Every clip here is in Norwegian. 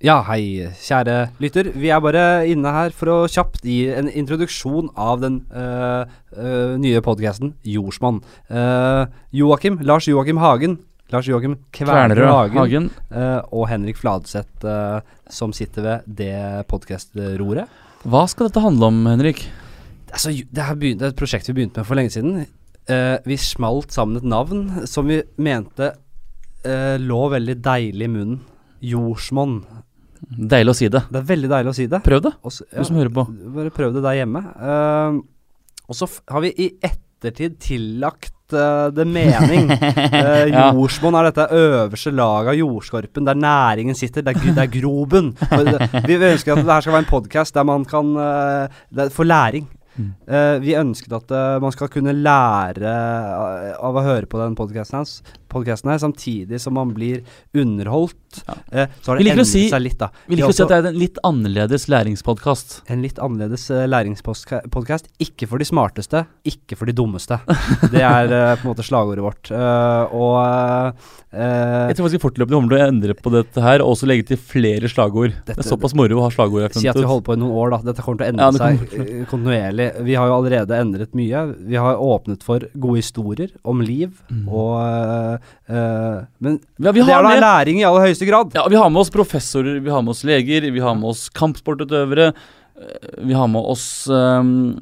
Ja, hei, kjære lytter. Vi er bare inne her for å kjapt gi en introduksjon av den øh, øh, nye podkasten Jordsmonn. Uh, Joakim, Lars Joakim Hagen, Lars Joakim Kvernerød Hagen, Hagen. Uh, og Henrik Fladseth, uh, som sitter ved det podkastroret. Hva skal dette handle om, Henrik? Altså, det, begynte, det er et prosjekt vi begynte med for lenge siden. Eh, vi smalt sammen et navn som vi mente eh, lå veldig deilig i munnen. Jordsmonn. Deilig å si det. Det er veldig deilig å si det. Prøv det, Også, ja, du som hører på. Bare prøv det der hjemme. Uh, og så har vi i ettertid tillagt uh, det mening. Uh, jordsmonn er dette øverste laget av jordskorpen, der næringen sitter. Det er, det er grobunn. Vi ønsker at det her skal være en podkast der man kan uh, er For læring. Eh, vi ønsket at uh, man skal kunne lære eh, av å høre på den podkasten her, samtidig som man blir underholdt. Ja. Eh, så har det endret si- seg litt, da. Vi liker å si at det er en litt annerledes læringspodkast. en litt annerledes uh, læringspodkast. Ikke for de smarteste, ikke for de dummeste. Det er uh, på en måte slagordet vårt. Uh, og eh, Jeg tror faktisk fortløpende kommer til å endre på dette her, og også legge til flere slagord. det er såpass moro å ha slagord. Si at vi holder på i noen år, da. Dette kommer til å endre Ja, seg eh, kontinuerlig. Vi har jo allerede endret mye. Vi har åpnet for gode historier om liv, Mm. og eh, eh, Men Ja, vi det er da med læring i aller høyeste grad. Ja, vi har med oss professorer, vi har med oss leger, vi har med oss kampsportutøvere. eh, Vi har med oss um,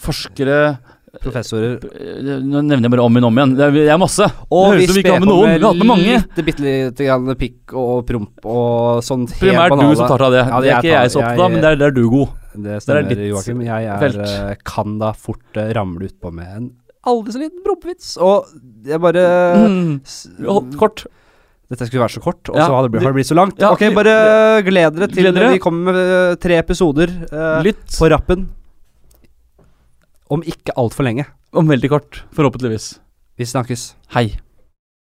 forskere Professorer. Eh, Nå nevner jeg bare om igjen om igjen. Det er, masse. Og det vi sper med på med litt, bitte lite grann pikk og promp og helt Primært du som tar av det. Ja, det er ikke tar- jeg så opptatt av, men der, der er du god. Det er stemmer, Joakim. Jeg er, eh, kan da fort eh, ramle utpå med en aldri så liten prompevits. Og jeg bare Mm. kort. Dette skulle være så kort, og Ja, så har det, blitt, har det blitt så langt. Ja, ok, bare gled dere til Gled vi kommer med eh, tre episoder eh, Lytt på rappen. Om ikke altfor lenge. om veldig kort, forhåpentligvis. Vi snakkes. Hei.